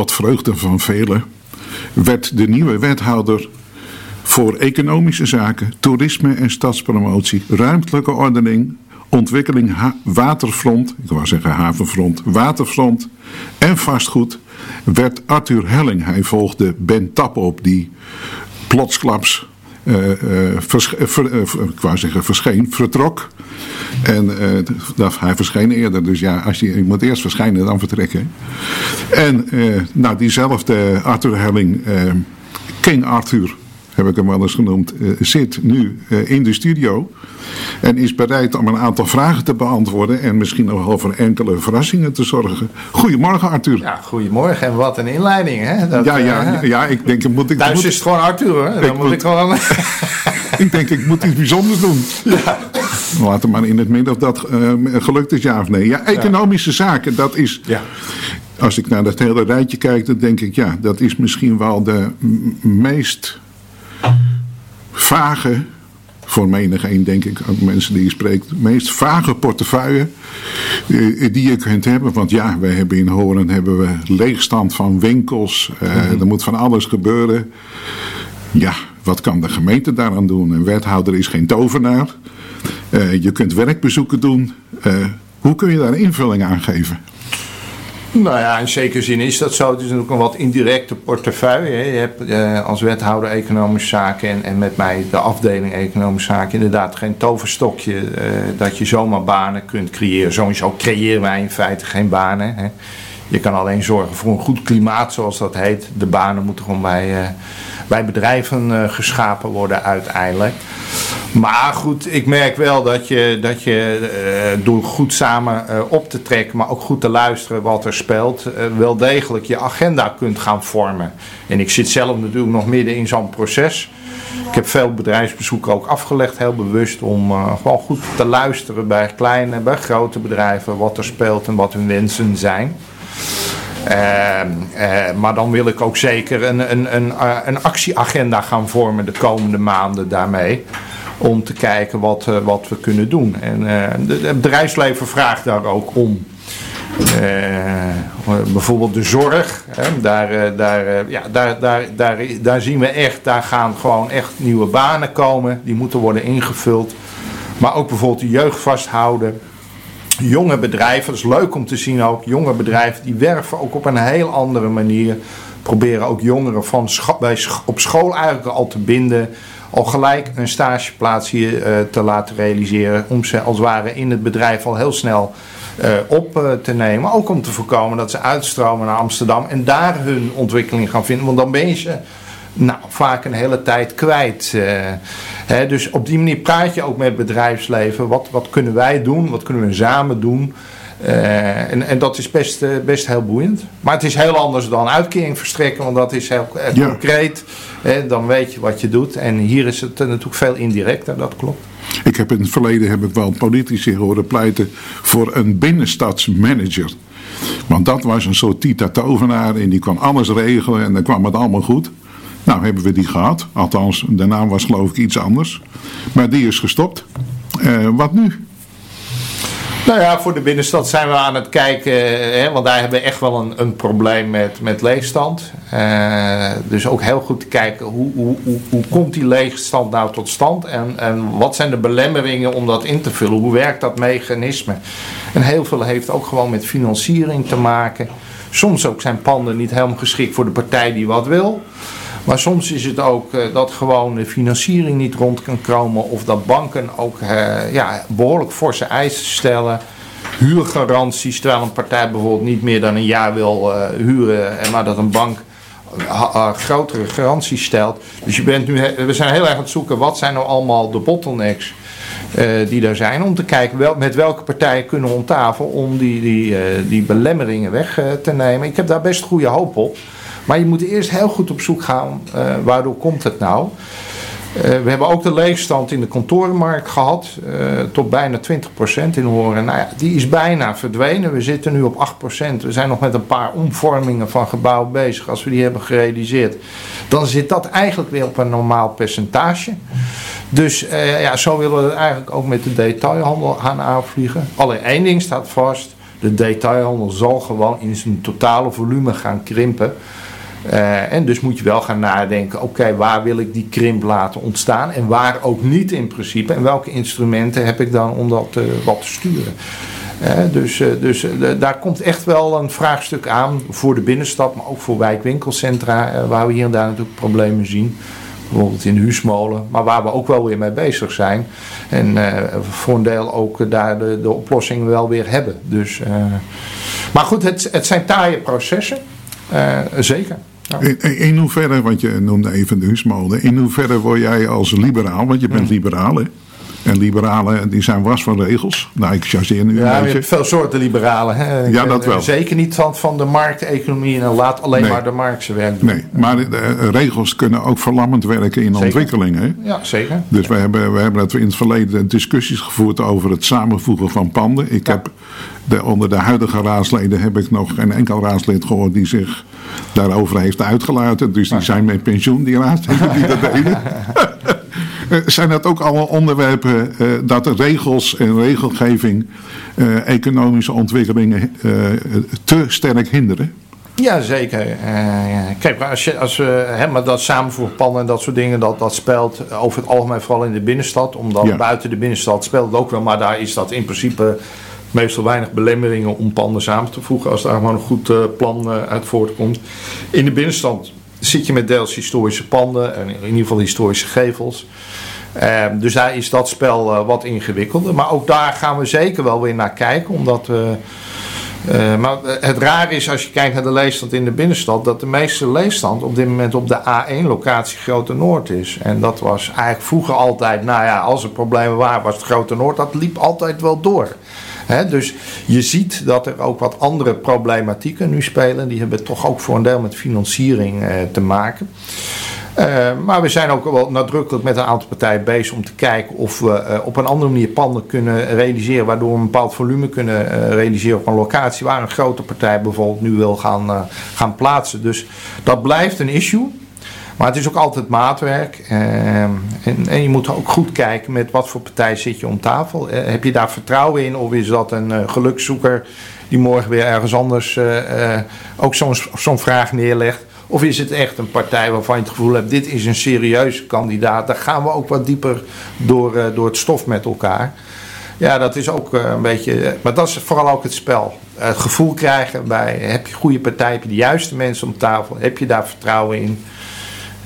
tot vreugde van velen, werd de nieuwe wethouder voor economische zaken, toerisme en stadspromotie, ruimtelijke ordening, ontwikkeling waterfront, ik wou zeggen havenfront, waterfront en vastgoed, werd Arthur Helling. Hij volgde Ben Tap op, die plotsklaps uh, vers, ik wou zeggen verscheen, vertrok. En hij verscheen eerder, dus ja, als je, je moet eerst verschijnen, dan vertrekken. En nou, diezelfde Arthur Helling, King Arthur, heb ik hem wel eens genoemd, zit nu in de studio. En is bereid om een aantal vragen te beantwoorden en misschien nog wel voor enkele verrassingen te zorgen. Goedemorgen Arthur. Ja, goedemorgen en wat een inleiding hè. Dat, ja, ja, ja, ik denk moet ik... Thuis moet, is het gewoon Arthur hoor. Dan moet, ik gewoon... ik denk ik moet iets bijzonders doen. Ja. Laten maar in het midden of dat uh, gelukt is ja of nee. Ja, economische zaken, dat is... Ja. Als ik naar dat hele rijtje kijk, dan denk ik ja, dat is misschien wel de meest vage voor menig een, denk ik, ook mensen die je spreekt, de meest vage portefeuille eh, die je kunt hebben. Want ja, we hebben in Horen hebben we leegstand van winkels. Uh, Er moet van alles gebeuren. Ja, wat kan de gemeente daaraan doen? Een wethouder is geen tovenaar. Uh, je kunt werkbezoeken doen. Uh, hoe kun je daar invulling aan geven? Nou ja, in zekere zin is dat zo. Het is natuurlijk een wat indirecte portefeuille. Je hebt eh, als wethouder economische zaken en, en met mij de afdeling economische zaken inderdaad geen toverstokje eh, dat je zomaar banen kunt creëren. Sowieso creëren wij in feite geen banen. Hè. Je kan alleen zorgen voor een goed klimaat, zoals dat heet. De banen moeten gewoon bij, uh, bij bedrijven uh, geschapen worden uiteindelijk. Maar goed, ik merk wel dat je, dat je uh, door goed samen op te trekken, maar ook goed te luisteren wat er speelt, wel degelijk je agenda kunt gaan vormen. En ik zit zelf natuurlijk nog midden in zo'n proces. Ik heb veel bedrijfsbezoeken ook afgelegd, heel bewust, om gewoon goed te luisteren bij kleine, bij grote bedrijven, wat er speelt en wat hun wensen zijn. Uh, uh, maar dan wil ik ook zeker een, een, een, uh, een actieagenda gaan vormen de komende maanden daarmee. Om te kijken wat, wat we kunnen doen. En het bedrijfsleven vraagt daar ook om. bijvoorbeeld de zorg, hè, daar, daar, ja, daar, daar, daar, daar zien we echt, daar gaan gewoon echt nieuwe banen komen. Die moeten worden ingevuld. Maar ook bijvoorbeeld de jeugd vasthouden jonge bedrijven, dat is leuk om te zien ook, jonge bedrijven die werven ook op een heel andere manier. Proberen ook jongeren van bij op school eigenlijk al te binden. Al gelijk een stageplaats hier uh, te laten realiseren. Om ze als het ware in het bedrijf al heel snel uh, op uh, te nemen. Ook om te voorkomen dat ze uitstromen naar Amsterdam en daar hun ontwikkeling gaan vinden. Want dan ben je ze nou, vaak een hele tijd kwijt. Uh, hè, dus op die manier praat je ook met het bedrijfsleven. Wat, wat kunnen wij doen? Wat kunnen we samen doen? Uh, en, en dat is best, uh, best heel boeiend. Maar het is heel anders dan uitkering verstrekken, want dat is heel ja. concreet. Hè, dan weet je wat je doet. En hier is het natuurlijk veel indirecter, dat klopt. Ik heb in het verleden heb ik wel politici horen pleiten voor een binnenstadsmanager. Want dat was een soort Tita Tovenaar en die kon alles regelen en dan kwam het allemaal goed. Nou, hebben we die gehad. Althans, de naam was geloof ik iets anders. Maar die is gestopt. Uh, wat nu? Nou ja, voor de binnenstad zijn we aan het kijken, hè, want daar hebben we echt wel een, een probleem met, met leegstand. Uh, dus ook heel goed te kijken hoe, hoe, hoe, hoe komt die leegstand nou tot stand en, en wat zijn de belemmeringen om dat in te vullen? Hoe werkt dat mechanisme? En heel veel heeft ook gewoon met financiering te maken. Soms ook zijn panden niet helemaal geschikt voor de partij die wat wil. Maar soms is het ook uh, dat gewoon de financiering niet rond kan komen. Of dat banken ook uh, ja, behoorlijk forse eisen stellen. Huurgaranties, terwijl een partij bijvoorbeeld niet meer dan een jaar wil uh, huren. Maar dat een bank grotere garanties stelt. Dus je bent nu, we zijn heel erg aan het zoeken wat zijn nou allemaal de bottlenecks. Die er zijn. Om te kijken wel, met welke partijen kunnen we om om die, die, die belemmeringen weg te nemen. Ik heb daar best goede hoop op. Maar je moet eerst heel goed op zoek gaan, uh, waardoor komt het nou? Uh, we hebben ook de leegstand in de kantorenmarkt gehad, uh, tot bijna 20% in Horen. Nou ja, die is bijna verdwenen. We zitten nu op 8%. We zijn nog met een paar omvormingen van gebouwen bezig. Als we die hebben gerealiseerd, dan zit dat eigenlijk weer op een normaal percentage. Dus ja, zo willen we het eigenlijk ook met de detailhandel gaan aanvliegen. Alleen één ding staat vast De detailhandel zal gewoon in zijn totale volume gaan krimpen. Uh, en dus moet je wel gaan nadenken, oké, waar wil ik die krimp laten ontstaan en waar ook niet in principe. En welke instrumenten heb ik dan om dat uh, wat te sturen. Uh, dus dus daar komt echt wel een vraagstuk aan voor de binnenstad, maar ook voor wijkwinkelcentra, waar we hier en daar natuurlijk problemen zien. Bijvoorbeeld in Huusmolen, maar waar we ook wel weer mee bezig zijn. En voor een deel ook daar de, de wel weer hebben. Dus, maar goed, het, het zijn taaie processen. Zeker. In, in, hoeverre, want je noemde even de Huusmolen, in hoeverre word jij als liberaal, want je bent hmm. liberaal hè? En liberalen die zijn was van regels. Nou, ik chargeer nu ja, een je hebt veel soorten liberalen. Hè? Ja, dat wel. Zeker niet van, van de markteconomie en laat alleen maar de markt zijn werk doen. Nee, maar de, eh, regels kunnen ook verlammend werken in ontwikkeling. Hè? Ja, zeker. Dus we hebben, we hebben in het verleden discussies gevoerd over het samenvoegen van panden. Ik heb de, onder de huidige raadsleden heb ik nog geen enkel raadslid gehoord die zich daarover heeft uitgelaten. Dus die zijn met pensioen, die raadsleden die dat deden. Eh, zijn dat ook allemaal onderwerpen uh, dat de regels en regelgeving uh, economische ontwikkelingen te sterk hinderen? Jazeker. Uh, kijk, als, je, als we hè, maar dat samenvoerpannen en dat soort dingen, dat, dat speelt over het algemeen vooral in de binnenstad. Omdat buiten de binnenstad speelt het ook wel, maar daar is dat in principe meestal weinig belemmeringen om panden samen te voegen als daar gewoon een goed uh, plan uh, uit voortkomt. In de binnenstad zit je met deels historische panden en in ieder geval historische gevels. Ehm, dus daar is dat spel uh, wat ingewikkelder. Maar ook daar gaan we zeker wel weer naar kijken. Omdat we. Uh, maar het raar is als je kijkt naar de leefstand in de binnenstad, dat de meeste leefstand op dit moment op de A1-locatie Grote Noord is. En dat was eigenlijk vroeger altijd, nou ja, als er problemen waren, was het Grote Noord, dat liep altijd wel door. Dus je ziet dat er ook wat andere problematieken nu spelen. Die hebben toch ook voor een deel met financiering eh, te maken. Uh, maar we zijn ook wel nadrukkelijk met een aantal partijen bezig om te kijken of we uh, op een andere manier panden kunnen realiseren, waardoor we een bepaald volume kunnen realiseren op een locatie waar een grote partij bijvoorbeeld nu wil gaan, gaan plaatsen. Dus dat blijft een issue. Maar het is ook altijd maatwerk. En, en, je moet ook goed kijken met wat voor partij zit je om tafel. heb je daar vertrouwen in of is dat een gelukzoeker die morgen weer ergens anders ook zo'n zo'n vraag neerlegt? Of is het echt een partij waarvan je het gevoel hebt, dit is een serieuze kandidaat. Daar gaan we ook wat dieper door, uh, door het stof met elkaar. Ja, dat is ook uh, een beetje, maar dat is vooral ook het spel. Het gevoel krijgen bij, heb je goede partij, heb je de juiste mensen om tafel, heb je daar vertrouwen in.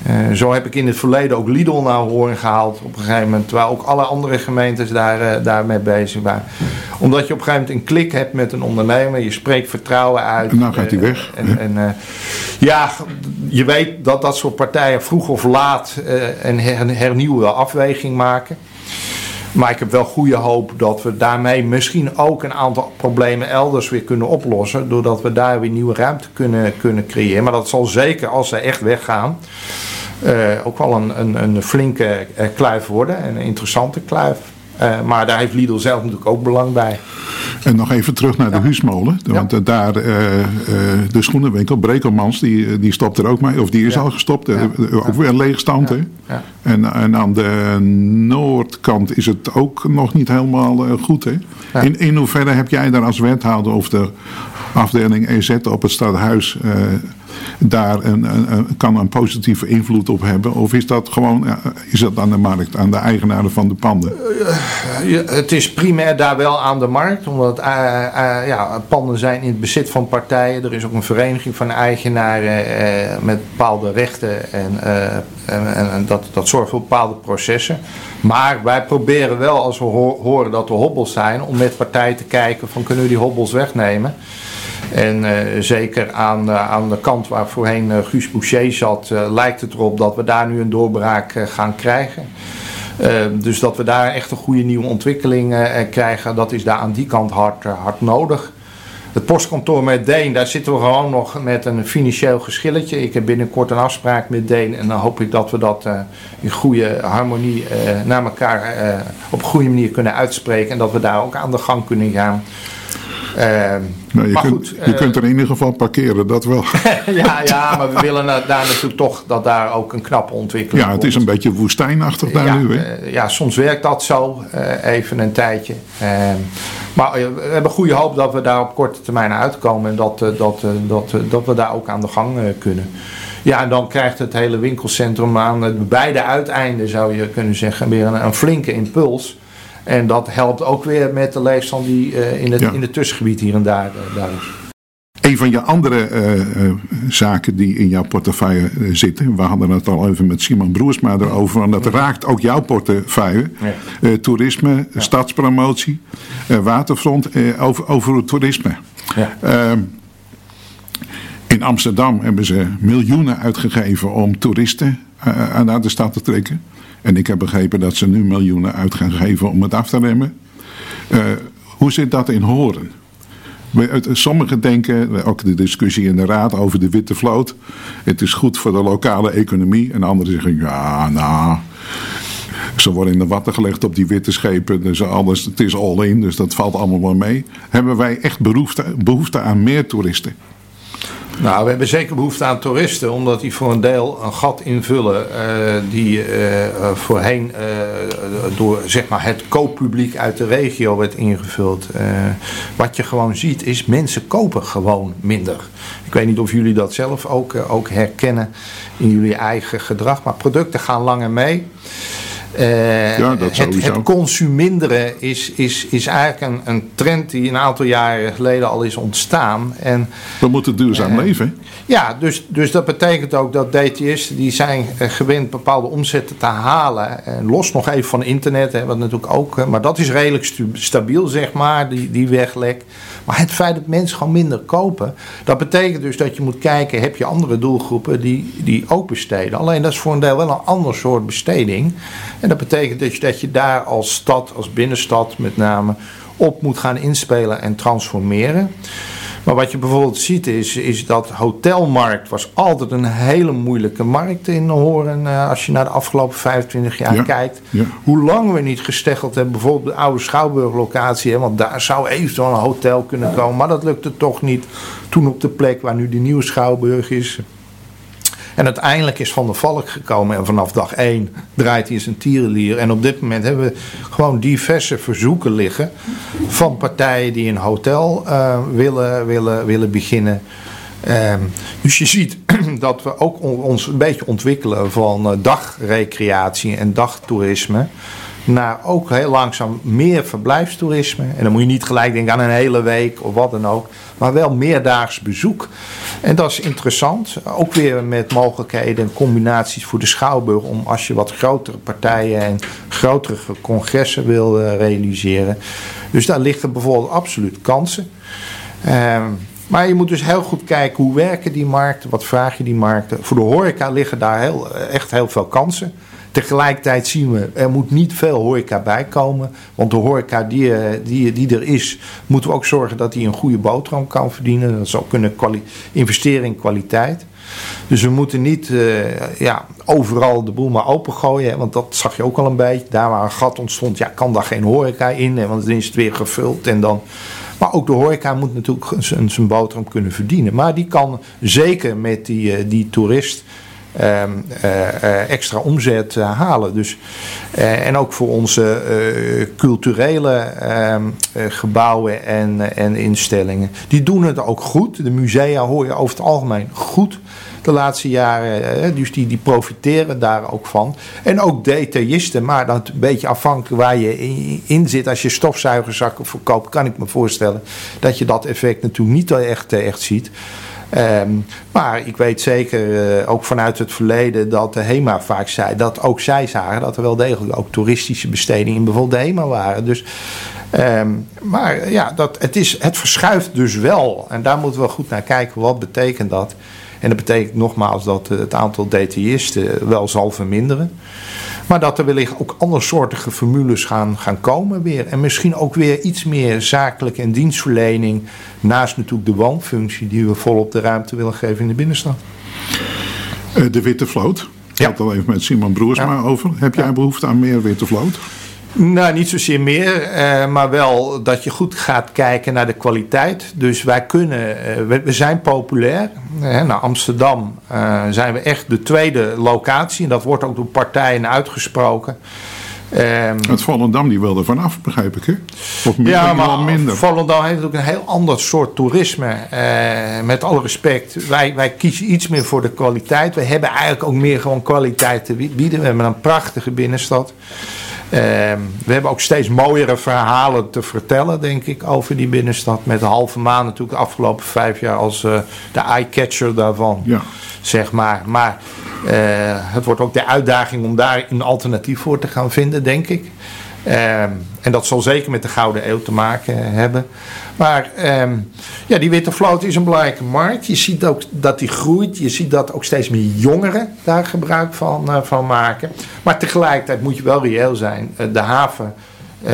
Uh, zo heb ik in het verleden ook Lidl naar horen gehaald op een gegeven moment. Terwijl ook alle andere gemeentes daar, uh, daarmee bezig waren. Omdat je op een gegeven moment een klik hebt met een ondernemer. Je spreekt vertrouwen uit. En dan gaat hij uh, weg. En, en ja, je weet dat dat soort partijen vroeg of laat een hernieuwde afweging maken. Maar ik heb wel goede hoop dat we daarmee misschien ook een aantal problemen elders weer kunnen oplossen. Doordat we daar weer nieuwe ruimte kunnen, kunnen creëren. Maar dat zal zeker als ze echt weggaan. Uh, ook wel een, een, een flinke uh, kluif worden. Een interessante kluif. Uh, maar daar heeft Lidl zelf natuurlijk ook belang bij. En nog even terug naar de Huismolen. Want ja. daar, de schoenenwinkel, Brekelmans, die, die stopt er ook mee. Of die is al gestopt. Ook weer een leegstand. Hè? En, en aan de noordkant is het ook nog niet helemaal goed. Hè? In, in hoeverre heb jij daar als wethouder of de afdeling EZ op het stadhuis daar een, een, kan een positieve invloed op hebben? Of is dat gewoon is dat aan de markt, aan de eigenaren van de panden? Uh, het is primair daar wel aan de markt, omdat uh, uh, ja, panden zijn in het bezit van partijen. Er is ook een vereniging van eigenaren met bepaalde rechten en, en, dat, dat zorgt voor bepaalde processen. Maar wij proberen wel, als we horen dat er hobbels zijn, om met partijen te kijken van kunnen we die hobbels wegnemen. En zeker aan, aan de kant waar voorheen Guus Boucher zat, lijkt het erop dat we daar nu een doorbraak gaan krijgen. Dus dat we daar echt een goede nieuwe ontwikkeling krijgen, dat is daar aan die kant hard, hard nodig. Het postkantoor met Deen, daar zitten we gewoon nog met een financieel geschilletje. Ik heb binnenkort een afspraak met Deen en dan hoop ik dat we dat in goede harmonie naar elkaar op een goede manier kunnen uitspreken. En dat we daar ook aan de gang kunnen gaan. Uh, nou, je maar kunt, goed, je uh, kunt er in ieder geval parkeren, dat wel. ja, ja, maar we willen daar natuurlijk toch dat daar ook een knappe ontwikkeling Ja, het is een beetje woestijnachtig daar ja, nu. Hè? Uh, ja, soms werkt dat zo, even een tijdje. Ehm, Maar we hebben goede hoop dat we daar op korte termijn uitkomen en dat, dat, dat, dat we daar ook aan de gang kunnen. Ja, en dan krijgt het hele winkelcentrum aan beide uiteinden, zou je kunnen zeggen, weer een, een flinke impuls. En dat helpt ook weer met de leefstand die uh, in, het, in het tussengebied hier en daar, uh, daar is. Een van je andere uh, zaken die in jouw portefeuille zitten, we hadden het al even met Simon Broersma erover, want dat raakt ook jouw portefeuille. Ja. toerisme, ja. stadspromotie, waterfront, over, over het toerisme. Ja. Ehm, in Amsterdam hebben ze miljoenen uitgegeven om toeristen naar de stad te trekken. En ik heb begrepen dat ze nu miljoenen uit gaan geven om het af te remmen. Uh, hoe zit dat in Horen? Sommigen denken, ook de discussie in de raad over de witte vloot. Het is goed voor de lokale economie. En anderen zeggen, ja, nou... Ze worden in de watten gelegd op die witte schepen. Dus alles, het is all in, dus dat valt allemaal wel mee. Hebben wij echt behoefte, behoefte aan meer toeristen? Nou, we hebben zeker behoefte aan toeristen, omdat die voor een deel een gat invullen uh, die uh, voorheen uh, door zeg maar, het kooppubliek uit de regio werd ingevuld. wat je gewoon ziet is, mensen kopen gewoon minder. Ik weet niet of jullie dat zelf ook, ook herkennen in jullie eigen gedrag, maar producten gaan langer mee. Uh, ja, het, het, consuminderen is, is, is eigenlijk een, een, trend die een aantal jaren geleden al is ontstaan. En, We moeten duurzaam uh, leven. Ja, dus, dus dat betekent ook dat DTS die zijn eh, gewend bepaalde omzetten te halen. En los nog even van internet, hè, wat natuurlijk ook. Maar dat is redelijk stabiel, zeg maar, die, die weglek. Maar het feit dat mensen gewoon minder kopen, dat betekent dus dat je moet kijken, heb je andere doelgroepen die, die ook besteden. Alleen dat is voor een deel wel een ander soort besteding. En dat betekent dus dat je daar als stad, als binnenstad met name, op moet gaan inspelen en transformeren. Maar wat je bijvoorbeeld ziet is, is dat hotelmarkt was altijd een hele moeilijke markt in Horen. Uh, als je naar de afgelopen 25 jaar kijkt. Hoe lang we niet gesteggeld hebben. Bijvoorbeeld de oude Schouwburg-locatie. Hè, want daar zou eventueel een hotel kunnen komen. Maar dat lukte toch niet. Toen op de plek waar nu de nieuwe Schouwburg is. En uiteindelijk is Van der Valk gekomen en vanaf dag 1 draait hij zijn tierenlier. En op dit moment hebben we gewoon diverse verzoeken liggen van partijen die een hotel uh, willen, willen, willen beginnen. Um, dus je ziet dat we ook ons een beetje ontwikkelen van uh, dagrecreatie en dagtoerisme naar ook heel langzaam meer verblijfstoerisme. En dan moet je niet gelijk denken aan een hele week of wat dan ook, maar wel meerdaags bezoek. En dat is interessant. Ook weer met mogelijkheden en combinaties voor de Schouwburg om als je wat grotere partijen en grotere congressen wil uh, realiseren. Dus daar liggen bijvoorbeeld absoluut kansen. Uh, maar je moet dus heel goed kijken hoe werken die markten, wat vraag je die markten. Voor de horeca liggen daar heel, echt heel veel kansen. Tegelijkertijd zien we, er moet niet veel horeca bij komen. Want de horeca die, eh, die, die er is, moeten we ook zorgen dat hij een goede boterham kan verdienen. Dat zal kunnen investeren in kwaliteit. Dus we moeten niet uh, ja, overal de boel maar opengooien. Want dat zag je ook al een beetje. Daar waar een gat ontstond, ja, kan daar geen horeca in. Want dan is het weer gevuld. En dan... Maar ook de horeca moet natuurlijk zijn, boterham kunnen verdienen. Maar die kan zeker met die, uh, die toerist Ehm, eh, eh, extra omzet eh, halen. Dus, en ook voor onze culturele ehm, gebouwen en, en instellingen. Die doen het ook goed. De musea hoor je over het algemeen goed de laatste jaren. Dus die, die profiteren daar ook van. En ook detailisten, maar dat een beetje afhankelijk waar je in, zit. Als je stofzuigerzakken verkoopt, kan ik me voorstellen dat je dat effect natuurlijk niet echt, echt ziet. Um, maar ik weet zeker, uh, ook vanuit het verleden, dat de HEMA vaak zei dat ook zij zagen dat er wel degelijk ook toeristische bestedingen in bijvoorbeeld HEMA waren. Dus, um, maar ja, dat, het, is, het verschuift dus wel. En daar moeten we goed naar kijken. Wat betekent dat? En dat betekent nogmaals dat het aantal detailisten wel zal verminderen. Maar dat er wellicht ook andersoortige formules gaan, gaan komen weer. En misschien ook weer iets meer zakelijke en dienstverlening. Naast natuurlijk de woonfunctie die we volop de ruimte willen geven in de binnenstad. Eh, de witte vloot. Ik had al even met Simon Broersma ja. over. Heb jij behoefte aan meer witte vloot? Nou, niet zozeer meer, uh, maar wel dat je goed gaat kijken naar de kwaliteit. Dus wij kunnen, uh, we, we, zijn populair. Naar Amsterdam zijn we echt de tweede locatie. En dat wordt ook door partijen uitgesproken. Um, het Volendam die wilde vanaf, begrijp ik, hè? Of meer, ja, maar minder. Volendam heeft ook een heel ander soort toerisme. Uh, met alle respect, wij, wij kiezen iets meer voor de kwaliteit. We hebben eigenlijk ook meer gewoon kwaliteit te bieden. We hebben een prachtige binnenstad. Ehm, we hebben ook steeds mooiere verhalen te vertellen, denk ik, over die binnenstad. Met de halve maan natuurlijk de afgelopen vijf jaar als uh, de eye-catcher daarvan. Ja. Zeg maar. Maar uh, het wordt ook de uitdaging om daar een alternatief voor te gaan vinden, denk ik. Ehm, en dat zal zeker met de Gouden Eeuw te maken hebben. Maar um, ja, die witte vloot is een belangrijke markt. Je ziet ook dat die groeit. Je ziet dat ook steeds meer jongeren daar gebruik van, uh, van maken. Maar tegelijkertijd moet je wel reëel zijn. Uh, de haven uh,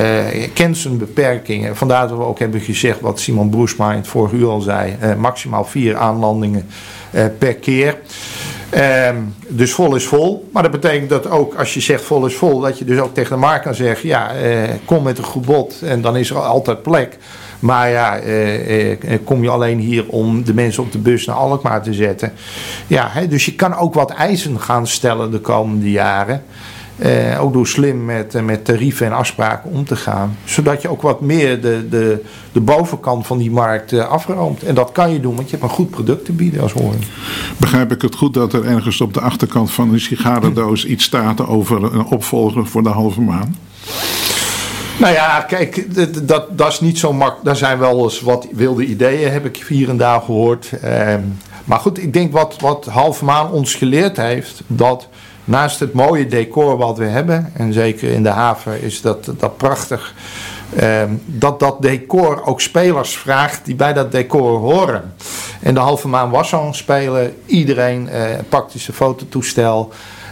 kent zijn beperkingen. Vandaar dat we ook hebben gezegd wat Simon Broesma in het vorige uur al zei. maximaal vier aanlandingen per keer. Um, dus vol is vol. Maar dat betekent dat ook als je zegt vol is vol, dat je dus ook tegen de markt kan zeggen: ja, uh, kom met een goed bod en dan is er altijd plek. Maar ja, uh, uh, kom je alleen hier om de mensen op de bus naar Alkmaar te zetten. Ja, dus je kan ook wat eisen gaan stellen de komende jaren. Uh, ook door slim met, uh, met tarieven en afspraken om te gaan. Zodat je ook wat meer de, de, de bovenkant van die markt uh, afroomt. En dat kan je doen, want je hebt een goed product te bieden als hoorn. Begrijp ik het goed dat er ergens op de achterkant van een sigarendoos iets staat over een opvolger voor de halve maan? Nou ja, kijk, dat, dat is niet zo makkelijk. Daar zijn wel eens wat wilde ideeën, heb ik hier en daar gehoord. Ehm, maar goed, ik denk wat, wat halve maan ons geleerd heeft, dat naast het mooie decor wat we hebben, en zeker in de haven is dat, dat prachtig, eh, dat dat decor ook spelers vraagt die bij dat decor horen. En de halve maan was zo'n speler. Iedereen eh, pakte zijn fototoestel.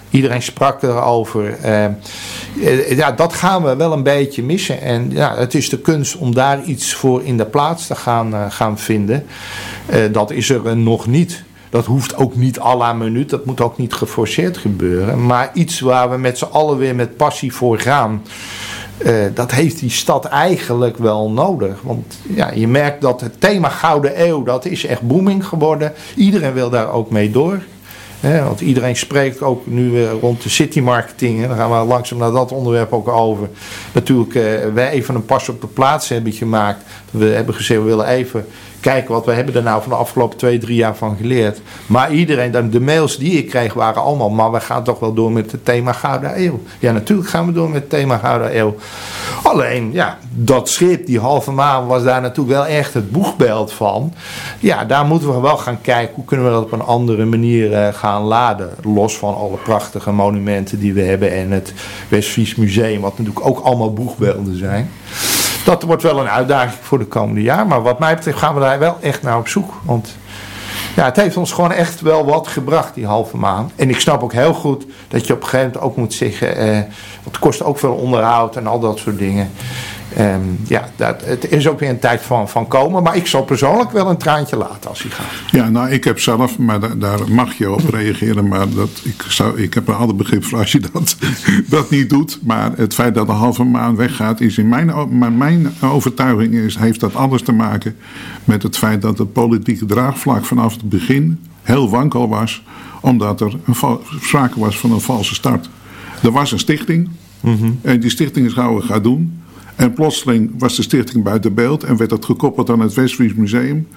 Iedereen sprak erover. Uh, ja, dat gaan we wel een beetje missen. En ja, het is de kunst om daar iets voor in de plaats te gaan, uh, gaan vinden. Uh, dat is er nog niet. Dat hoeft ook niet à la minuut. Dat moet ook niet geforceerd gebeuren. Maar iets waar we met z'n allen weer met passie voor gaan. Uh, dat heeft die stad eigenlijk wel nodig. Want ja, je merkt dat het thema Gouden Eeuw, dat is echt booming geworden. Iedereen wil daar ook mee door. want iedereen spreekt ook nu rond de city marketing. Dan gaan we langzaam naar dat onderwerp ook over. Natuurlijk, uh, wij even een pas op de plaats hebben gemaakt. We hebben gezegd, we willen even kijken wat we hebben er nou van de afgelopen twee, drie jaar van geleerd. Maar iedereen, de mails die ik kreeg waren allemaal, maar we gaan toch wel door met het thema Gouden Eeuw. Ja, natuurlijk gaan we door met het thema Gouden Eeuw. Alleen, ja, dat schip, die halve maan, was daar natuurlijk wel echt het boegbeeld van. Ja, daar moeten we wel gaan kijken, hoe kunnen we dat op een andere manier uh, gaan laden. Los van alle prachtige monumenten die we hebben en het Westfries Museum, wat natuurlijk ook allemaal boegbeelden zijn dat wordt wel een uitdaging voor de komende jaar. Maar wat mij betreft gaan we daar wel echt naar op zoek. Want ja, het heeft ons gewoon echt wel wat gebracht, die halve maan. En ik snap ook heel goed dat je op een gegeven moment ook moet zeggen... Eh, het kost ook veel onderhoud en al dat soort dingen. Um, ja, dat, het is ook weer een tijd van, van komen. Maar ik zal persoonlijk wel een traantje laten als hij gaat. Ja, nou, ik heb zelf, maar da daar mag je op reageren. Maar dat, ik, zou, ik heb een ander begrip voor als je dat, dat niet doet. Maar het feit dat de halve maan weggaat, is in mijn, maar mijn overtuiging is, heeft dat alles te maken met het feit dat het politieke draagvlak vanaf het begin heel wankel was. Omdat er een sprake was van een valse start. Er was een stichting. Mm -hmm. En die stichting is gauw gaat doen. En plotseling was de stichting buiten beeld en werd dat gekoppeld aan het Westfries Museum.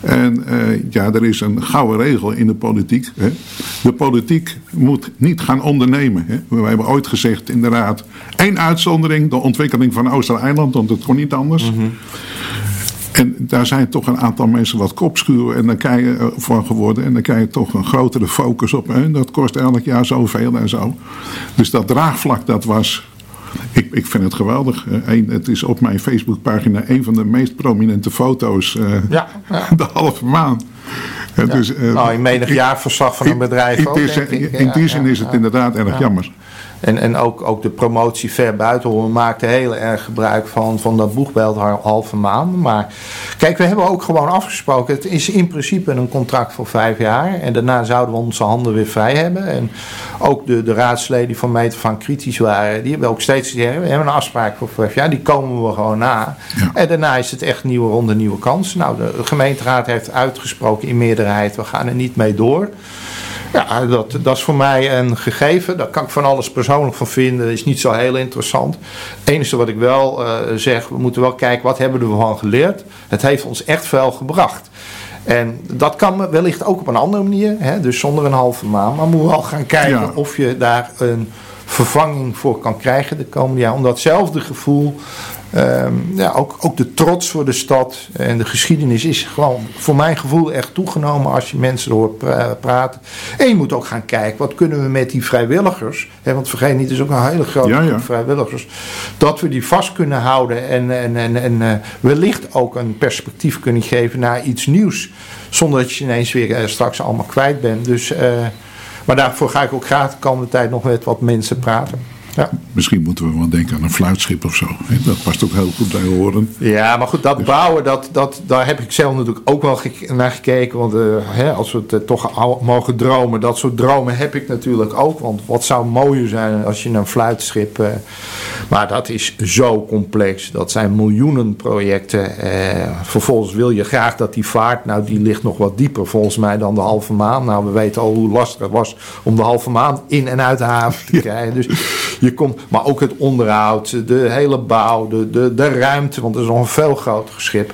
En uh, ja, er is een gouden regel in de politiek. Hè. De politiek moet niet gaan ondernemen. Hè. We hebben ooit gezegd in de raad... één uitzondering, de ontwikkeling van Ooster-Eiland... want het kon niet anders. Mm -hmm. En daar zijn toch een aantal mensen wat kopschuwen en dan krijg je eh, van geworden. En dan krijg je toch een grotere focus op. Hè. Dat kost elk jaar zoveel en zo. Dus dat draagvlak dat was ik, ik vind het geweldig. Eén, het is op mijn Facebookpagina een van de meest prominente foto's. Uh, ja, ja. De halve maan. Ja. Dus, uh, nou, in menig jaarverslag van een bedrijf in, ook, in, in die zin is het inderdaad erg jammer. En, en ook, ook de promotie ver buiten. We maakten heel erg gebruik van, van dat boegbeeld halve maan. Maar kijk, we hebben ook gewoon afgesproken. Het is in principe een contract voor vijf jaar. En daarna zouden we onze handen weer vrij hebben. En ook de, de raadsleden die van meter van kritisch waren. Die hebben ook steeds gezegd, we hebben een afspraak voor vijf jaar. Die komen we gewoon na. Ja. En daarna is het echt nieuwe ronde, nieuwe kansen. Nou, de gemeenteraad heeft uitgesproken in meerderheid. We gaan er niet mee door. Ja, dat, dat is voor mij een gegeven. Daar kan ik van alles persoonlijk van vinden. Dat is niet zo heel interessant. Het enige wat ik wel uh, zeg, we moeten wel kijken wat hebben we ervan geleerd. Het heeft ons echt veel gebracht. En dat kan wellicht ook op een andere manier, hè, dus zonder een halve maan. Maar moet wel gaan kijken of je daar een vervanging voor kan krijgen de komende jaar. Om datzelfde gevoel Ehm, ja, ook, ook de trots voor de stad en de geschiedenis is gewoon voor mijn gevoel echt toegenomen als je mensen hoort praten. En je moet ook gaan kijken, wat kunnen we met die vrijwilligers, hè, want vergeet niet, er is ook een hele grote groep vrijwilligers, dat we die vast kunnen houden en, en, en, en uh, wellicht ook een perspectief kunnen geven naar iets nieuws. Zonder dat je ineens weer uh, straks allemaal kwijt bent. Dus, uh, maar daarvoor ga ik ook graag de komende tijd nog met wat mensen praten. Ja. Misschien moeten we wel denken aan een fluitschip of zo. Dat past ook heel goed bij horen. Ja, maar goed, dat dus- bouwen, dat, dat, daar heb ik zelf natuurlijk ook wel naar gekeken. Want uh, hè, als we het uh, toch mogen dromen, dat soort dromen heb ik natuurlijk ook. Want wat zou mooier zijn als je een fluitschip. Uh, maar dat is zo complex. Dat zijn miljoenen projecten. vervolgens wil je graag dat die vaart, nou die ligt nog wat dieper volgens mij dan de halve maan. Nou, we weten al hoe lastig het was om de halve maan in en uit de haven te krijgen. Dus je komt, maar ook het onderhoud, de hele bouw, de, de, de ruimte, want het is nog een veel groter schip.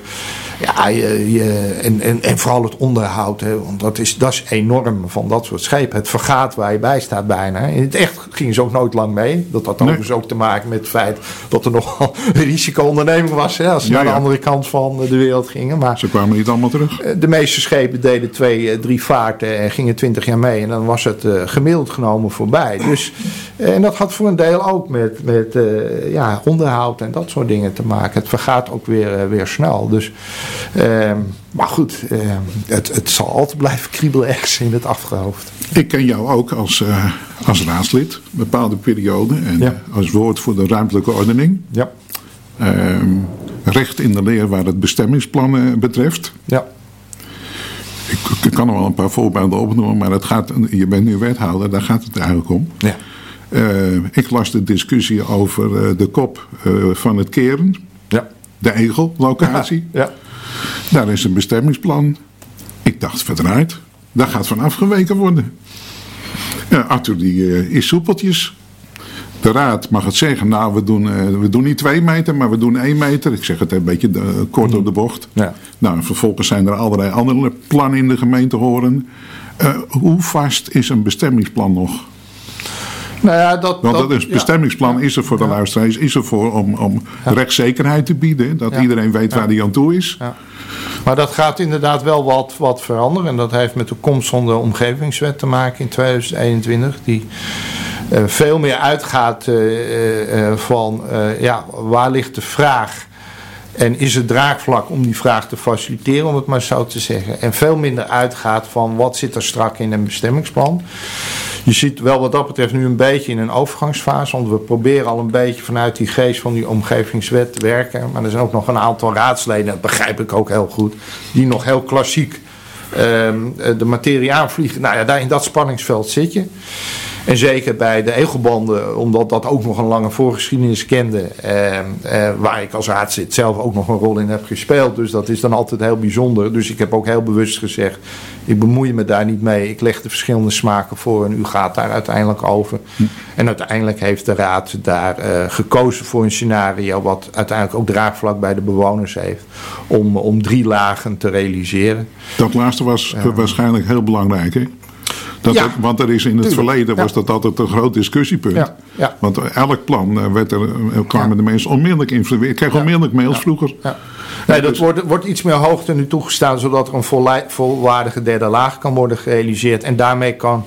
Ja, je, je, en, en, en vooral het onderhoud, hè, want dat is, dat is enorm van dat soort schepen. Het vergaat waar je bij staat bijna. In het echt gingen ze ook nooit lang mee. Dat had nee. dus ook te maken met het feit dat er nogal een risico-onderneming was. Hè, als ze naar de andere kant van de wereld gingen. Maar ze kwamen niet allemaal terug. Eh, de meeste schepen deden twee, eh, drie vaarten en gingen twintig jaar mee. En dan was het uh, gemiddeld genomen voorbij. Dus, en dat had voor een deel ook met, met ja, onderhoud en dat soort dingen te maken. Het vergaat ook weer, weer snel. Dus uh, maar goed, uh, het, het zal altijd blijven kriebelen ergens in het achterhoofd. Ik ken jou ook als, uh, als raadslid, bepaalde periode. En ja. als woord voor de ruimtelijke ordening. Ja. Ehm, recht in de leer waar het bestemmingsplannen betreft. Ja. Ik, ik, kan er wel een paar voorbeelden opnoemen, maar het gaat, je bent nu wethouder, daar gaat het eigenlijk om. Ja. Uh, ik las de discussie over de kop van het keren. Ja. De Egel-locatie. Ja. ja. Daar is een bestemmingsplan. Ik dacht, verdraaid. Daar gaat van afgeweken worden. Uh, Arthur die, uh, is soepeltjes. De raad mag het zeggen, nou we doen, uh, we doen niet twee meter, maar we doen één meter. Ik zeg het een beetje kort op de bocht. Ja. Nou, vervolgens zijn er allerlei andere plannen in de gemeente horen. hoe vast is een bestemmingsplan nog? Nou ja, dat, Want dat, is, bestemmingsplan ja, is er voor de luisteraars, is er voor om, om rechtszekerheid te bieden. Dat iedereen weet waar hij aan toe is. Maar dat gaat inderdaad wel wat, wat veranderen. En dat heeft met de komst van de omgevingswet te maken in 2021. Die uh, veel meer uitgaat uh, uh, van ja, waar ligt de vraag en is het draagvlak om die vraag te faciliteren, om het maar zo te zeggen. En veel minder uitgaat van wat zit er strak in een bestemmingsplan. Je ziet wel wat dat betreft nu een beetje in een overgangsfase. Want we proberen al een beetje vanuit die geest van die omgevingswet te werken. Maar er zijn ook nog een aantal raadsleden, dat begrijp ik ook heel goed, die nog heel klassiek uh, de materie aanvliegen. Nou ja, daar in dat spanningsveld zit je. En zeker bij de egelbanden, omdat dat ook nog een lange voorgeschiedenis kende. Eh, eh, waar ik als raadslid zelf ook nog een rol in heb gespeeld. Dus dat is dan altijd heel bijzonder. Dus ik heb ook heel bewust gezegd: ik bemoei me daar niet mee. Ik leg de verschillende smaken voor en u gaat daar uiteindelijk over. Hm. En uiteindelijk heeft de raad daar uh, gekozen voor een scenario. wat uiteindelijk ook draagvlak bij de bewoners heeft. om, om drie lagen te realiseren. Dat laatste was waarschijnlijk heel belangrijk, hè? Dat ja, want er is in het verleden was dat altijd een groot discussiepunt. Want elk plan eh, werd er, eh, kwamen de mensen onmiddellijk in. Ik kreeg onmiddellijk mails vroeger. Nee, dat dus- wordt, wordt iets meer hoogte nu toegestaan, zodat er een volwaardige derde laag kan worden gerealiseerd. En daarmee kan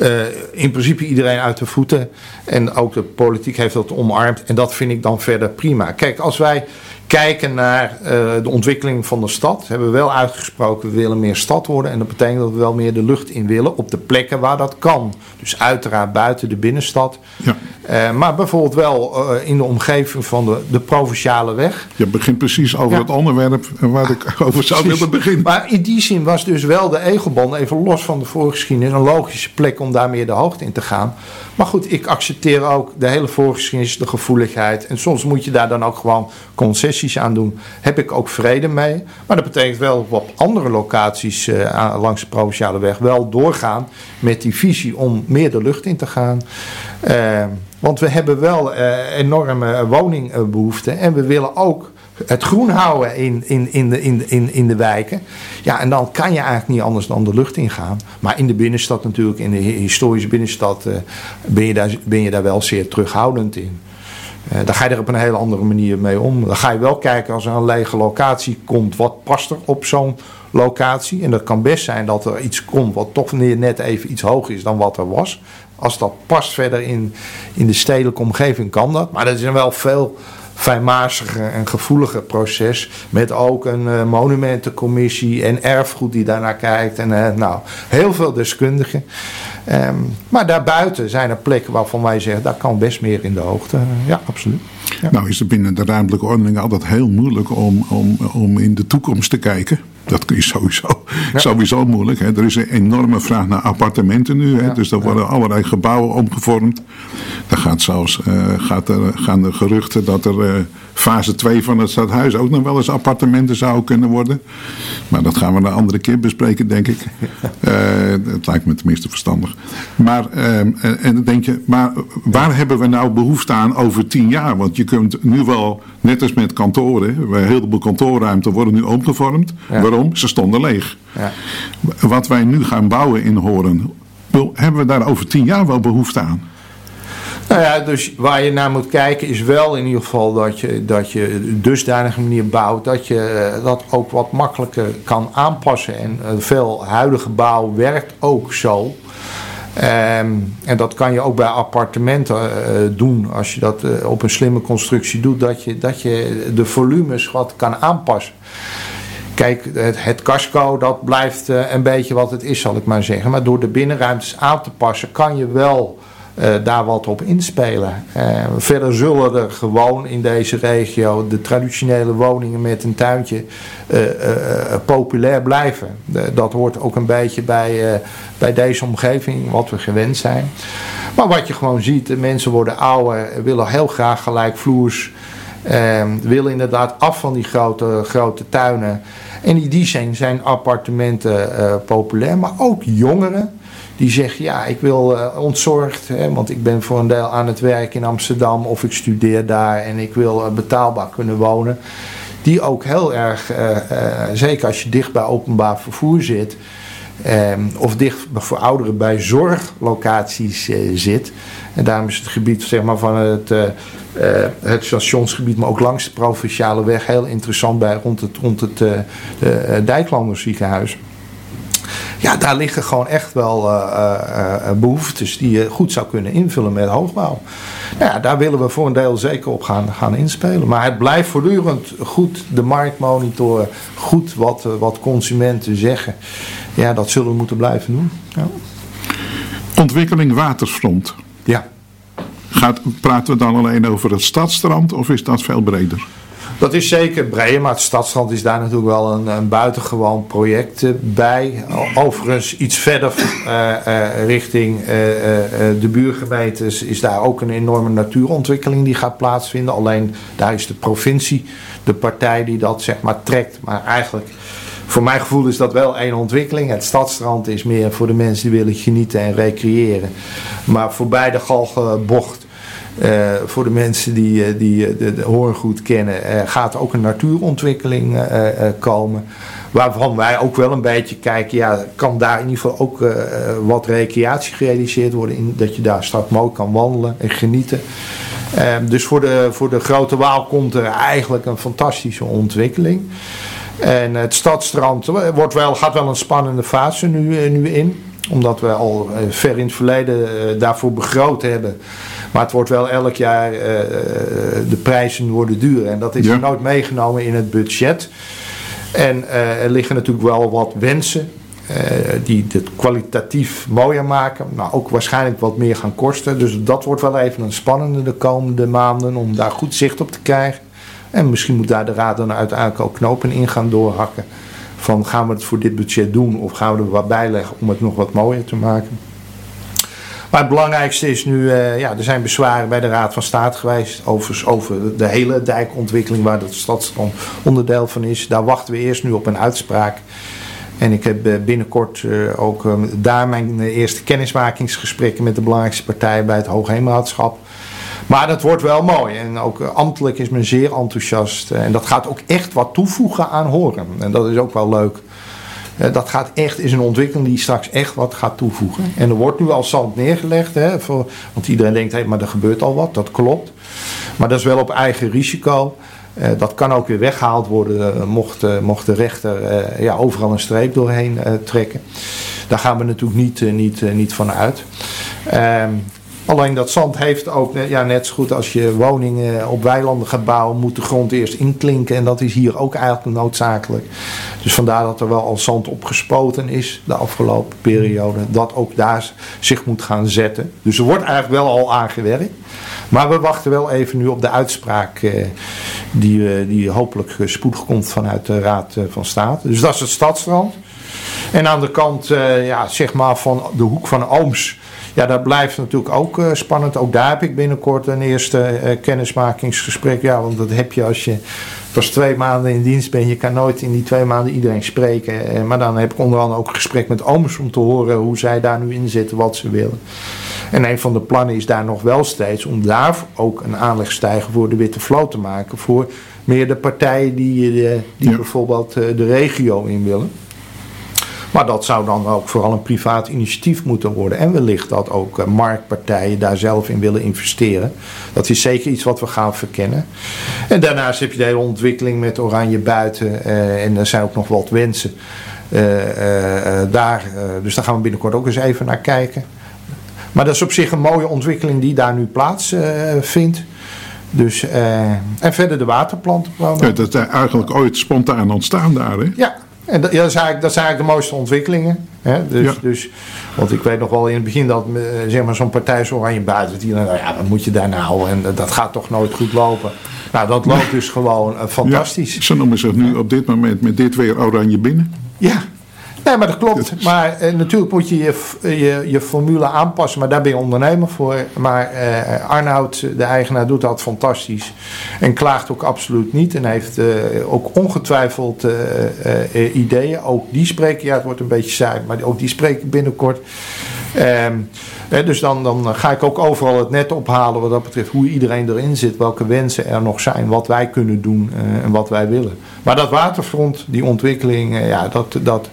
uh, in principe iedereen uit de voeten. En ook de politiek heeft dat omarmd. En dat vind ik dan verder prima. Kijk, als wij kijken naar uh, de ontwikkeling van de stad, hebben we wel uitgesproken, we willen meer stad worden. En dat betekent dat we wel meer de lucht in willen op de plekken waar dat kan. Dus uiteraard buiten de binnenstad. Ja. Uh, maar bijvoorbeeld wel uh, in de omgeving van de, de provinciale weg. Je begint precies over ja. het onderwerp waar ik over zou willen beginnen. Maar in die zin was dus wel de Egelband, even los van de voorgeschiedenis, een logische plek om daar meer de hoogte in te gaan. Maar goed, ik accepteer ook de hele voorgeschiedenis, de gevoeligheid. En soms moet je daar dan ook gewoon concessies aan doen, heb ik ook vrede mee. Maar dat betekent wel op andere locaties uh, langs de provinciale weg wel doorgaan met die visie om meer de lucht in te gaan. Uh, want we hebben wel uh, enorme woningbehoeften en we willen ook het groen houden in, in, in, de, in, in, in de wijken. Ja, en dan kan je eigenlijk niet anders dan de lucht ingaan. Maar in de binnenstad natuurlijk, in de historische binnenstad, uh, ben, je daar, ben je daar wel zeer terughoudend in. Uh, daar ga je er op een hele andere manier mee om. Dan ga je wel kijken als er een lege locatie komt, wat past er op zo'n locatie? En dat kan best zijn dat er iets komt wat toch net even iets hoger is dan wat er was. Als dat past verder in, in de stedelijke omgeving, kan dat. Maar er zijn wel veel fijnmazige en gevoelige proces. Met ook een uh, monumentencommissie en erfgoed die daarnaar kijkt. En uh, nou, heel veel deskundigen. Um, maar daarbuiten zijn er plekken waarvan wij zeggen, daar kan best meer in de hoogte. ja, absoluut. Nou is het binnen de ruimtelijke ordening altijd heel moeilijk om, om, om in de toekomst te kijken. Dat is sowieso, ja. sowieso moeilijk. Hè. Er is een enorme vraag naar appartementen nu. Hè. Ja. Dus er worden allerlei gebouwen omgevormd. Er gaat zelfs, uh, gaat er, gaan de geruchten dat er uh, fase 2 van het stadhuis ook nog wel eens appartementen zou kunnen worden. Maar dat gaan we een andere keer bespreken, denk ik. Uh, het lijkt me tenminste verstandig. Maar, en, en dan denk je, maar waar hebben we nou behoefte aan over tien jaar? Want je kunt nu wel, net als met kantoren, een heleboel kantoorruimte worden nu omgevormd. Ja. Waarom? Ze stonden leeg. Ja. Wat wij nu gaan bouwen in Horen, hebben we daar over tien jaar wel behoefte aan? Nou ja, dus waar je naar moet kijken is wel in ieder geval dat je, dat je dusdanige manier bouwt dat je dat ook wat makkelijker kan aanpassen. En veel huidige bouw werkt ook zo. Um, en dat kan je ook bij appartementen uh, doen. Als je dat uh, op een slimme constructie doet, dat je, dat je de volumes wat kan aanpassen. Kijk, het, het casco dat blijft een beetje wat het is, zal ik maar zeggen. Maar door de binnenruimtes aan te passen, kan je wel uh, daar wat op inspelen. Uh, verder zullen er gewoon in deze regio de traditionele woningen met een tuintje uh, populair blijven. Dat hoort ook een beetje bij, bij deze omgeving, wat we gewend zijn. Maar wat je gewoon ziet, mensen worden ouder, willen heel graag gelijkvloers. willen inderdaad af van die grote, grote tuinen. En in die zin zijn appartementen populair, maar ook jongeren die zeggen, ja, ik wil uh, ontzorgd, hè, want ik ben voor een deel aan het werk in Amsterdam of ik studeer daar en ik wil uh, betaalbaar kunnen wonen. Die ook heel erg, uh, zeker als je dicht bij openbaar vervoer zit, of dicht voor ouderen bij zorglocaties zit. En daarom is het gebied zeg maar, van het, het stationsgebied, maar ook langs de provinciale weg heel interessant bij rond het, rond het Dijklanderziekenhuis ja, daar liggen gewoon echt wel uh, uh, behoeftes die je goed zou kunnen invullen met hoogbouw. Nou ja, daar willen we voor een deel zeker op gaan, gaan inspelen. Maar het blijft voortdurend goed de markt monitoren, goed wat, wat consumenten zeggen. Ja, dat zullen we moeten blijven doen. Ja. Ontwikkeling waterfront. Ja. Gaat, praten we dan alleen over het stadstrand of is dat veel breder? Dat is zeker breder, maar het Stadstrand is daar natuurlijk wel een, een buitengewoon project uh, bij. Overigens iets verder uh, uh, richting de buurgemeentes is daar ook een enorme natuurontwikkeling die gaat plaatsvinden. Alleen daar is de provincie de partij die dat zeg maar trekt. Maar eigenlijk, voor mijn gevoel is dat wel één ontwikkeling. Het Stadstrand is meer voor de mensen die willen genieten en recreëren. Maar voorbij de Galgenbocht uh, voor de mensen die, uh, die uh, de, de kennen, gaat ook een natuurontwikkeling komen. Waarvan wij ook wel een beetje kijken, ja, kan daar in ieder geval ook wat recreatie gerealiseerd worden. In, dat je daar straks mooi kan wandelen en genieten. Ehm, dus voor de, voor de Grote Waal komt er eigenlijk een fantastische ontwikkeling. En het stadstrand wordt wel, gaat wel een spannende fase nu, nu in. Omdat we al ver in het verleden daarvoor begroot hebben. Maar het wordt wel elk jaar, uh, de prijzen worden duur. En dat is ja. nooit meegenomen in het budget. En uh, er liggen natuurlijk wel wat wensen. Uh, die het kwalitatief mooier maken. Maar ook waarschijnlijk wat meer gaan kosten. Dus dat wordt wel even een spannende de komende maanden. Om daar goed zicht op te krijgen. En misschien moet daar de raad dan uiteindelijk ook knopen in gaan doorhakken. Van gaan we het voor dit budget doen of gaan we er wat bij leggen om het nog wat mooier te maken. Maar het belangrijkste is nu, uh, ja, er zijn bezwaren bij de Raad van State geweest over, de hele dijkontwikkeling waar de stadstrand onderdeel van is. Daar wachten we eerst nu op een uitspraak. En ik heb eh, binnenkort uh, ook uh, daar mijn eerste kennismakingsgesprekken met de belangrijkste partijen bij het Hoogheemraadschap. Maar dat wordt wel mooi. En ook ambtelijk is men zeer enthousiast. En dat gaat ook echt wat toevoegen aan horen. En dat is ook wel leuk. Uh, dat gaat echt, is een ontwikkeling die straks echt wat gaat toevoegen. En er wordt nu al zand neergelegd. Hè, voor, want iedereen denkt, hey, maar er gebeurt al wat. Dat klopt. Maar dat is wel op eigen risico. Uh, dat kan ook weer weggehaald worden uh, mocht, mocht de rechter ja, overal een streep doorheen trekken. Daar gaan we natuurlijk niet, niet, niet van uit. Alleen dat zand heeft ook, ja, net zo goed als je woningen op weilanden gaat bouwen, moet de grond eerst inklinken. En dat is hier ook eigenlijk noodzakelijk. Dus vandaar dat er wel al zand opgespoten is de afgelopen periode. Dat ook daar zich moet gaan zetten. Dus er wordt eigenlijk wel al aangewerkt. Maar we wachten wel even nu op de uitspraak eh, die, eh, die hopelijk spoedig komt vanuit de Raad eh, van State. Dus dat is het stadstrand. En aan de kant, ja, zeg maar van de hoek van Ooms ja, dat blijft natuurlijk ook uh, spannend. Ook daar heb ik binnenkort een eerste uh, kennismakingsgesprek. Ja, want dat heb je als je pas twee maanden in dienst bent. Je kan nooit in die twee maanden iedereen spreken. Uh, maar dan heb ik onder andere ook een gesprek met ooms om te horen hoe zij daar nu in zitten, wat ze willen. En een van de plannen is daar nog wel steeds om daar ook een aanlegstijger voor de Witte Vloot te maken. Voor meer de partijen die, die ja. bijvoorbeeld de regio in willen. Maar dat zou dan ook vooral een privaat initiatief moeten worden. En wellicht dat ook uh, marktpartijen daar zelf in willen investeren. Dat is zeker iets wat we gaan verkennen. En daarnaast heb je de hele ontwikkeling met Oranje Buiten. Uh, en er zijn ook nog wat wensen. Uh, daar, dus daar gaan we binnenkort ook eens even naar kijken. Maar dat is op zich een mooie ontwikkeling die daar nu plaatsvindt. Dus, en verder de waterplanten. Ja, dat is eigenlijk ooit spontaan ontstaan daar, hè? Ja, en dat, ja, dat, is eigenlijk, dat zijn eigenlijk de mooiste ontwikkelingen. Hè? Dus, ja. dus, want ik weet nog wel in het begin dat eh, zeg maar, zo'n partij zo aan je buiten. Die, nou ja, wat moet je daar nou? En dat gaat toch nooit goed lopen. Nou, dat loopt dus gewoon uh, fantastisch. Ja, ze noemen zich nu op dit moment met dit weer oranje binnen. Ja, Nee, maar dat klopt. Maar eh, natuurlijk moet je je, je je, formule aanpassen. Maar daar ben je ondernemer voor. Maar eh, Arnoud, de eigenaar, doet dat fantastisch. En klaagt ook absoluut niet. En heeft eh, ook ongetwijfeld ideeën. Ook die spreken, ja het wordt een beetje saai. Maar ook die spreken binnenkort. Ehm, dus dan, dan ga ik ook overal het net ophalen wat dat betreft. Hoe iedereen erin zit. Welke wensen er nog zijn. Wat wij kunnen doen en wat wij willen. Maar dat waterfront, die ontwikkeling, ja, dat... dat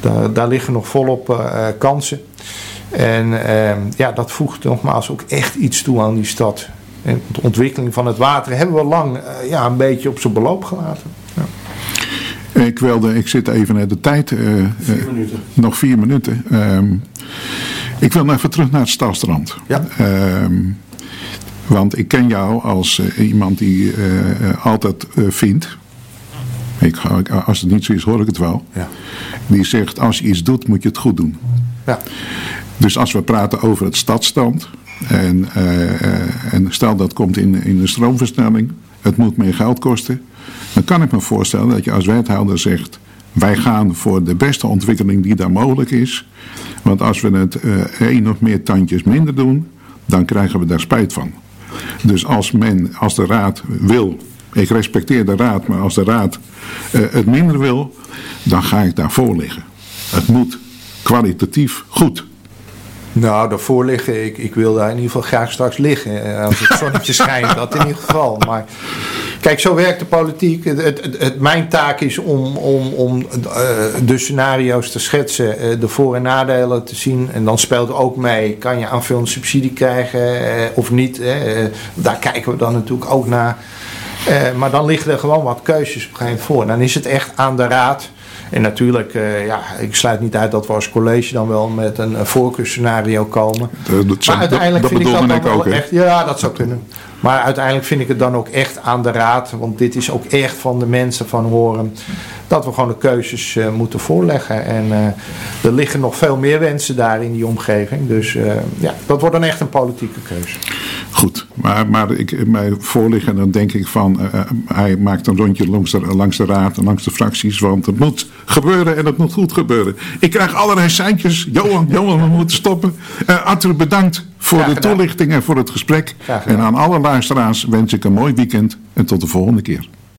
daar, daar liggen nog volop uh, kansen. En uh, ja, dat voegt nogmaals ook echt iets toe aan die stad. En de ontwikkeling van het water hebben we lang uh, ja, een beetje op zijn beloop gelaten. Ja. Ik, wilde, ik zit even naar de tijd. vier minuten. Nog vier minuten. Um, ik wil even terug naar het Stadstrand. Ja. Um, want ik ken jou als iemand die altijd vindt ik, als het niet zo is, hoor ik het wel. Ja. Die zegt, als je iets doet, moet je het goed doen. Ja. Dus als we praten over het stadstand... en, uh, en stel dat komt in, in de stroomversnelling... het moet meer geld kosten... dan kan ik me voorstellen dat je als wethouder zegt... wij gaan voor de beste ontwikkeling die daar mogelijk is... want als we het uh, één of meer tandjes minder doen... dan krijgen we daar spijt van. Dus als, men, als de raad wil ik respecteer de raad, maar als de raad uh, het minder wil, dan ga ik daarvoor liggen. Het moet kwalitatief goed. Nou, daarvoor liggen, ik, ik wil daar in ieder geval graag straks liggen. Eh, als het zonnetje schijnt, dat in ieder geval. Maar kijk, zo werkt de politiek. Het, het, het mijn taak is om, om, om uh, de scenario's te schetsen, de voor- en nadelen te zien. En dan speelt ook mee, kan je aanvullende subsidie krijgen of niet. daar kijken we dan natuurlijk ook naar. Uh, maar dan liggen er gewoon wat keuzes op een gegeven moment voor. Dan is het echt aan de raad. En natuurlijk, uh, ja, ik sluit niet uit dat we als college dan wel met een, een voorkeurscenario komen. Dat maar uiteindelijk dat, vind ik dat dan ik wel ook, echt. Ja, dat zou kunnen. Maar uiteindelijk vind ik het dan ook echt aan de raad. Want dit is ook echt van de mensen van horen. Dat we gewoon de keuzes uh, moeten voorleggen. En er liggen nog veel meer wensen daar in die omgeving. Dus ja, dat wordt dan echt een politieke keuze. Goed, maar, maar ik, mij voorliggen, dan denk ik van, uh, hij maakt een rondje langs de, langs de raad en langs de fracties, want het moet gebeuren en het moet goed gebeuren. Ik krijg allerlei seintjes. Johan, Johan, we moeten stoppen. Uh, Arthur, bedankt voor de toelichting en voor het gesprek. En aan alle luisteraars wens ik een mooi weekend en tot de volgende keer.